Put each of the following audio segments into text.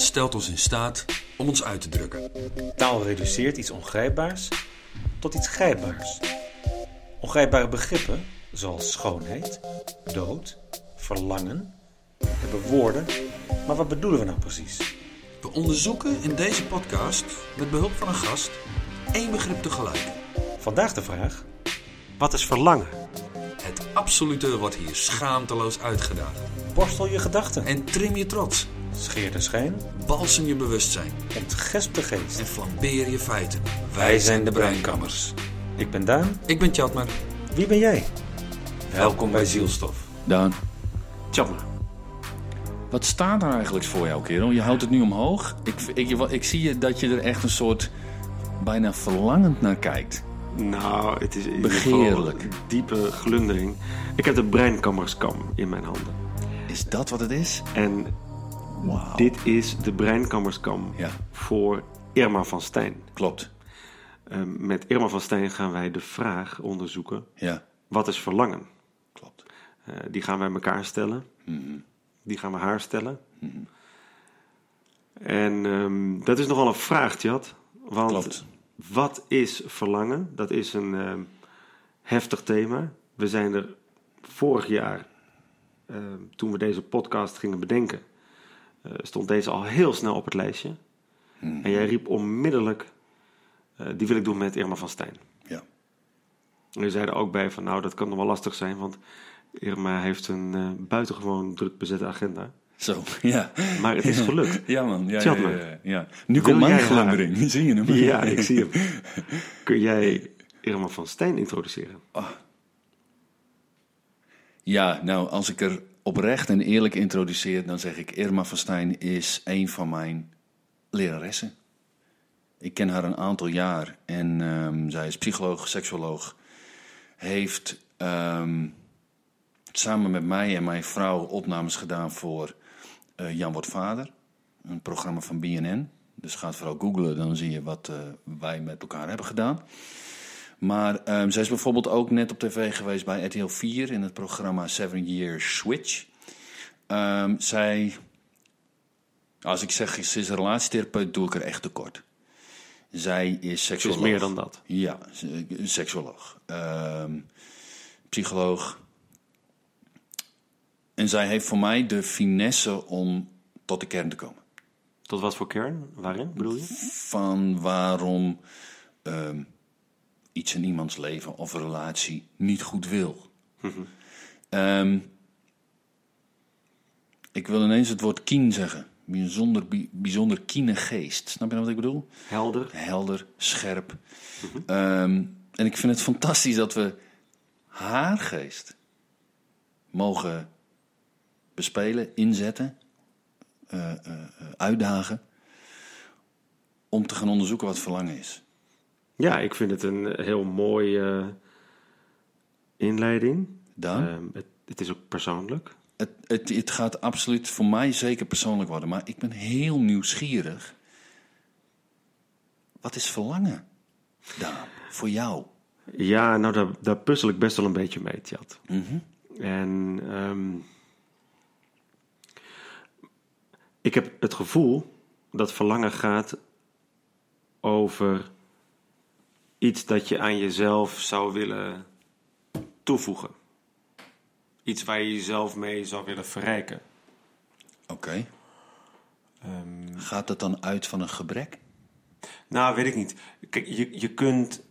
Stelt ons in staat om ons uit te drukken. Taal reduceert iets ongrijpbaars tot iets grijpbaars. Ongrijpbare begrippen, zoals schoonheid, dood, verlangen, hebben woorden, maar wat bedoelen we nou precies? We onderzoeken in deze podcast, met behulp van een gast, één begrip tegelijk. Vandaag de vraag: wat is verlangen? Het absolute wordt hier schaamteloos uitgedaan. Borstel je gedachten, En trim je trots, scheer de schijn, balsem je bewustzijn ontgesp de geest. en flambeer je feiten. Wij zijn de Breinkammers. Ik ben Daan. Ik ben Tjatmer. Wie ben jij? Welkom bij Zielstof. Daan, Tjatma. wat staat er eigenlijk voor jou, kerel? Je houdt het nu omhoog. Ik, ik, ik zie je dat je er echt een soort bijna verlangend naar kijkt. Nou, het is in Begeerlijk. geval een diepe glundering. Ik heb de breinkammerskam in mijn handen. Is dat wat het is? En Wauw. dit is de breinkammerskam Ja, voor Irma van Stijn. klopt. Ehm, met Irma van Stijn gaan wij de vraag onderzoeken: Ja, wat is verlangen? klopt. Eh, die gaan wij elkaar stellen. Die gaan we haar stellen. En ehm, dat is nogal een vraag, Tjad. Want Klopt. wat is verlangen? Dat is een ehm, heftig thema. We zijn er vorig jaar, ehm, toen we deze podcast gingen bedenken, eh, stond deze al heel snel op het lijstje. En jij riep onmiddellijk, eh, die wil ik doen met Irma van Stijn. Ja. En je zei er ook bij van, nou, dat kan nog wel lastig zijn, want Irma heeft een eh, buitengewoon druk bezette agenda. Zo, ja. Maar het is gelukt. Ja, man. Ja, ja, ja, ja. Nu komt mijn glundering. Zie je hem? Ja, ik zie hem. Kun jij Irma van Stijn introduceren? Ja, nou, als ik er oprecht en eerlijk introduceer, dan zeg ik Irma van Stijn is een van mijn leraressen. Ik ken haar een aantal jaar en ehm, zij is psycholoog, seksuoloog. Heeft ehm, samen met mij en mijn vrouw opnames gedaan voor eh, Jan wordt vader, een programma van BNN. Dus ga het vooral googlen, dan zie je wat eh, wij met elkaar hebben gedaan. Maar ehm, zij is bijvoorbeeld ook net op tv geweest bij RTL 4 in het programma Seven Years Switch. Ehm, zij, als ik zeg ze is een relatietherapeut, doe ik er echt tekort. Zij is Ze seksuoloog. is meer dan dat. Ja, ze- een seksuoloog. Ehm, psycholoog. En zij heeft voor mij de finesse om tot de kern te komen. Tot wat voor kern? Waarin bedoel je? Van waarom iets in iemands leven of relatie niet goed wil. Ehm, ik wil ineens het woord kien zeggen. Bijzonder, bi- bijzonder kiene geest. Snap je nou wat ik bedoel? Helder. helder, scherp. Ehm, en ik vind het fantastisch dat we haar geest mogen bespelen, inzetten, eh, eh, eh, uitdagen. Om te gaan onderzoeken wat verlangen is. Ja, ik vind het een heel mooie eh, inleiding. Daan? Ehm, het, het is ook persoonlijk. Het, het, het gaat absoluut voor mij zeker persoonlijk worden. Maar ik ben heel nieuwsgierig. Wat is verlangen, Daan, voor jou? Ja, nou daar, daar puzzel ik best wel een beetje mee, Tjad. En ehm, ik heb het gevoel dat verlangen gaat over iets dat je aan jezelf zou willen toevoegen. Iets waar je jezelf mee zou willen verrijken. Oké. Gaat het dan uit van een gebrek? Nou, weet ik niet. Kijk, je, je kunt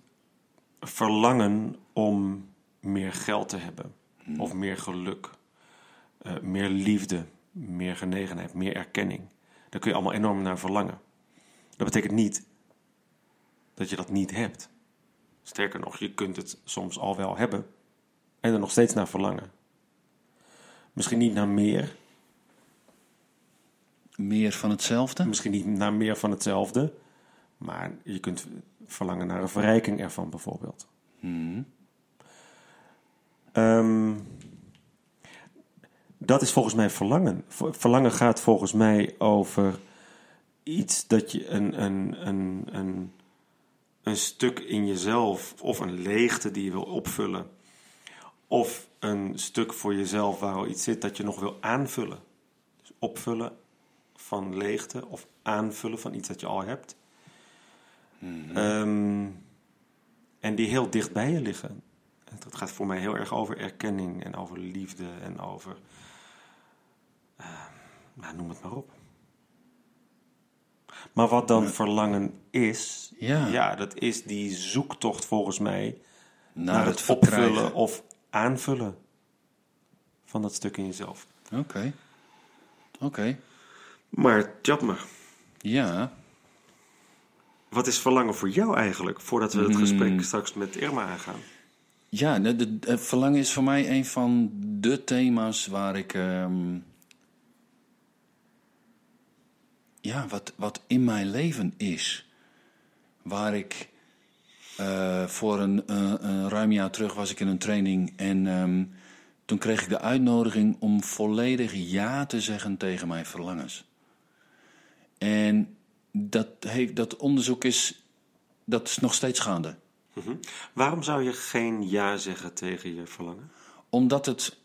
verlangen om meer geld te hebben. Of meer geluk. eh, meer liefde. Meer genegenheid. Meer erkenning. Daar kun je allemaal enorm naar verlangen. Dat betekent niet dat je dat niet hebt. Sterker nog, je kunt het soms al wel hebben. En er nog steeds naar verlangen. Misschien niet naar meer. Meer van hetzelfde? Misschien niet naar meer van hetzelfde. Maar je kunt verlangen naar een verrijking ervan bijvoorbeeld. Ehm, dat is volgens mij verlangen. Ver- Verlangen gaat volgens mij over iets dat je een, een, een, een, een stuk in jezelf of een leegte die je wil opvullen. Of een stuk voor jezelf waar al iets zit dat je nog wil aanvullen. Dus opvullen, van leegte of aanvullen van iets dat je al hebt. Ehm, en die heel dicht bij je liggen. Het gaat voor mij heel erg over erkenning en over liefde en over. eh, nou, noem het maar op. Maar wat dan verlangen is, Ja. dat is die zoektocht volgens mij Naar, naar, het het opvullen of aanvullen van dat stuk in jezelf. Oké. Oké. Maar Tjapma, Ja. wat is verlangen voor jou eigenlijk, voordat we het Hmm. gesprek straks met Irma aangaan? Ja, de, de- de- verlangen is voor mij een van de thema's waar ik. ehm, ja, wat, wat in mijn leven is. Waar ik. eh, voor een, eh, een ruim jaar terug was ik in een training en ehm, toen kreeg ik de uitnodiging om volledig ja te zeggen tegen mijn verlangens. En dat, heeft, dat onderzoek is, dat is nog steeds gaande. Mhm. Waarom zou je geen ja zeggen tegen je verlangen? Omdat het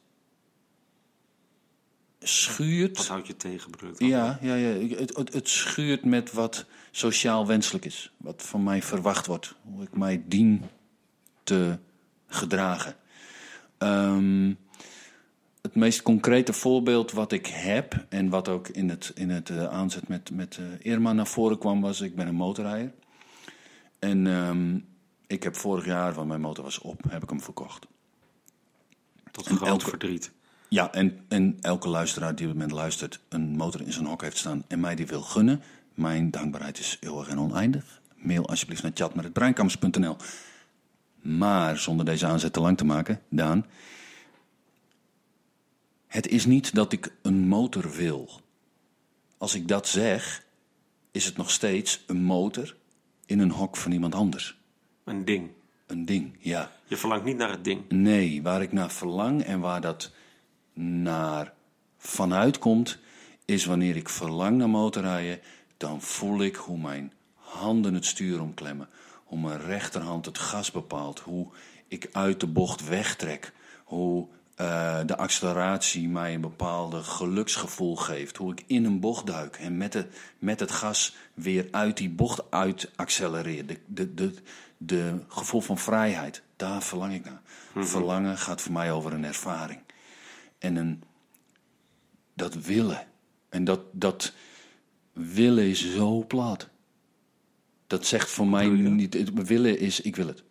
schuurt. Wat houdt je tegen? Ja, ja, ja. Het, het, het schuurt met wat sociaal wenselijk is. Wat van mij verwacht wordt. Hoe ik mij dien te gedragen. Ehm, het meest concrete voorbeeld wat ik heb... en wat ook in het, in het eh, aanzet met, met eh, Irma naar voren kwam... was ik ben een motorrijder. En ehm, ik heb vorig jaar, want mijn motor was op, heb ik hem verkocht. Tot groot elke- verdriet. Ja, en, en elke luisteraar die op dit moment luistert, een motor in zijn hok heeft staan en mij die wil gunnen. Mijn dankbaarheid is eeuwig en oneindig. Mail alsjeblieft naar chat.breinkamps.nl. Maar zonder deze aanzet te lang te maken, Daan. Het is niet dat ik een motor wil. Als ik dat zeg, is het nog steeds een motor in een hok van iemand anders. Een ding. Een ding, ja. Je verlangt niet naar het ding. Nee, waar ik naar verlang en waar dat naar vanuit komt, is wanneer ik verlang naar motorrijden, dan voel ik hoe mijn handen het stuur omklemmen, hoe mijn rechterhand het gas bepaalt, hoe ik uit de bocht wegtrek, hoe eh, de acceleratie mij een bepaalde geluksgevoel geeft, hoe ik in een bocht duik en met, de, met het gas weer uit die bocht uit accelereer. De, de, de, de gevoel van vrijheid, daar verlang ik naar. Verlangen gaat voor mij over een ervaring. En een, dat willen. En dat, dat willen is zo plat. Dat zegt voor mij niet. Het willen is, ik wil het.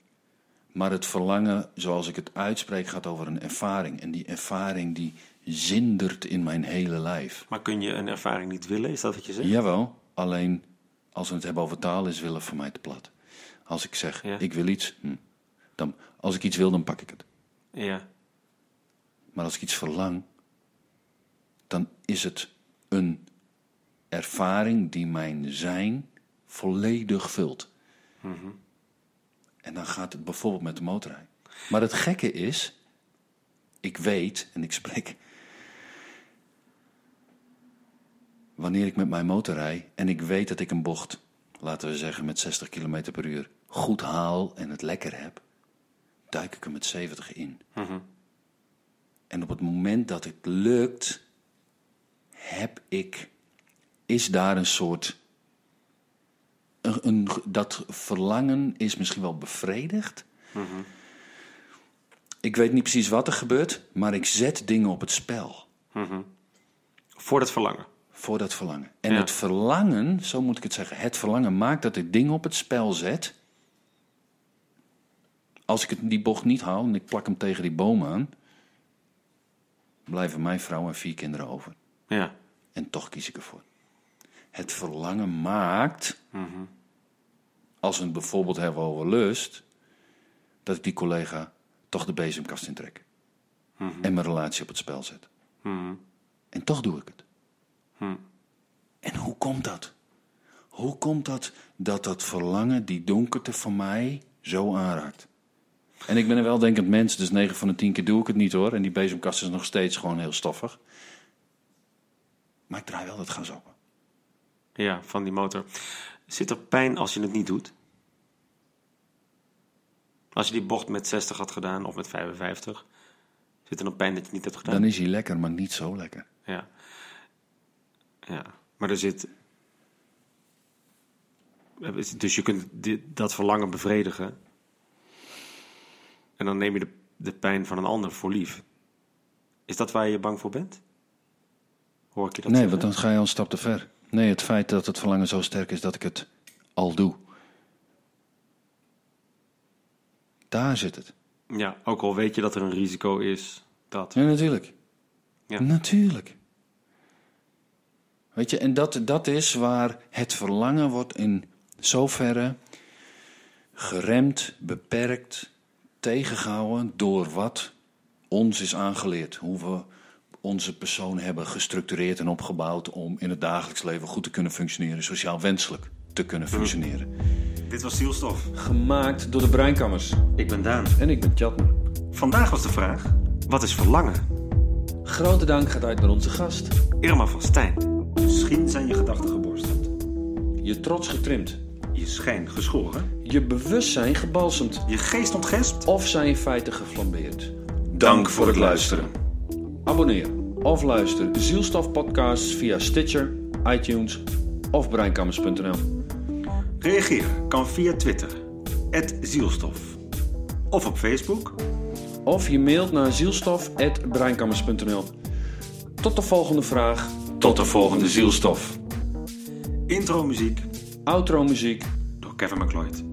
Maar het verlangen, zoals ik het uitspreek, gaat over een ervaring. En die ervaring die zindert in mijn hele lijf. Maar kun je een ervaring niet willen? Is dat wat je zegt? Jawel, alleen als we het hebben over taal, is willen voor mij te plat. Als ik zeg, Ja. ik wil iets, hm, dan, als ik iets wil, dan pak ik het. Ja. Maar als ik iets verlang, dan is het een ervaring die mijn zijn volledig vult. En dan gaat het bijvoorbeeld met de motorrij. Maar het gekke is, ik weet en ik spreek. Wanneer ik met mijn motor rij en ik weet dat ik een bocht, laten we zeggen met 60 km per uur, goed haal en het lekker heb, duik ik er met 70 in. En op het moment dat het lukt, heb ik, is daar een soort. Een, een- dat verlangen is misschien wel bevredigd. Ik weet niet precies wat er gebeurt, maar ik zet dingen op het spel Voor dat verlangen. voor dat verlangen. En Ja. het verlangen, zo moet ik het zeggen, het verlangen maakt dat ik dingen op het spel zet. Als ik het, die bocht niet haal en ik plak hem tegen die boom aan, blijven mijn vrouw en vier kinderen over. Ja. En toch kies ik ervoor. Het verlangen maakt, als we het bijvoorbeeld hebben over lust, dat ik die collega toch de bezemkast intrek. En mijn relatie op het spel zet. En toch doe ik het. En hoe komt dat? Hoe komt dat dat dat verlangen, die donkerte van mij, zo aanraakt? En ik ben een weldenkend mens, dus 9 van de 10 keer doe ik het niet hoor. En die bezemkast is nog steeds gewoon heel stoffig. Maar ik draai wel dat gas open. Ja, van die motor. Zit er pijn als je het niet doet? Als je die bocht met 60 had gedaan of met 55, zit er nog pijn dat je het niet hebt gedaan? Dan is hij lekker, maar niet zo lekker. Ja. Ja. Maar er zit. Dus je kunt dit, dat verlangen bevredigen. En dan neem je de, de pijn van een ander voor lief. Is dat waar je bang voor bent? Hoor ik je dat nee, zeggen? want dan ga je al een stap te ver. Nee, het feit dat het verlangen zo sterk is dat ik het al doe. Daar zit het. Ja, ook al weet je dat er een risico is. Dat. Ja, natuurlijk. Ja. Natuurlijk. Weet je, en dat, dat is waar het verlangen wordt in zoverre geremd, beperkt, tegengehouden door wat ons is aangeleerd. Hoe we onze persoon hebben gestructureerd en opgebouwd om in het dagelijks leven goed te kunnen functioneren, sociaal wenselijk te kunnen functioneren. Dit was Zielstof. Gemaakt door de Breinkammers. Ik ben Daan. En ik ben Tjatner. Vandaag was de vraag: wat is verlangen? Grote dank gaat uit naar onze gast. Irma van Stijn. Misschien zijn je gedachten geborsteld, Je trots getrimd. Je schijn geschoren, Je bewustzijn gebalsemd. je geest ontgespt. Of zijn feiten geflambeerd. Dank voor het luisteren. Abonneer of luister Zielstof podcasts via Stitcher, iTunes of breinkammers.nl. Reageer kan via Twitter, @zielstof, of op Facebook. Of je mailt naar zielstof.breinkammers.nl. Tot de volgende vraag. Tot de volgende zielstof. Intro muziek Outro muziek. door Kevin McLeod.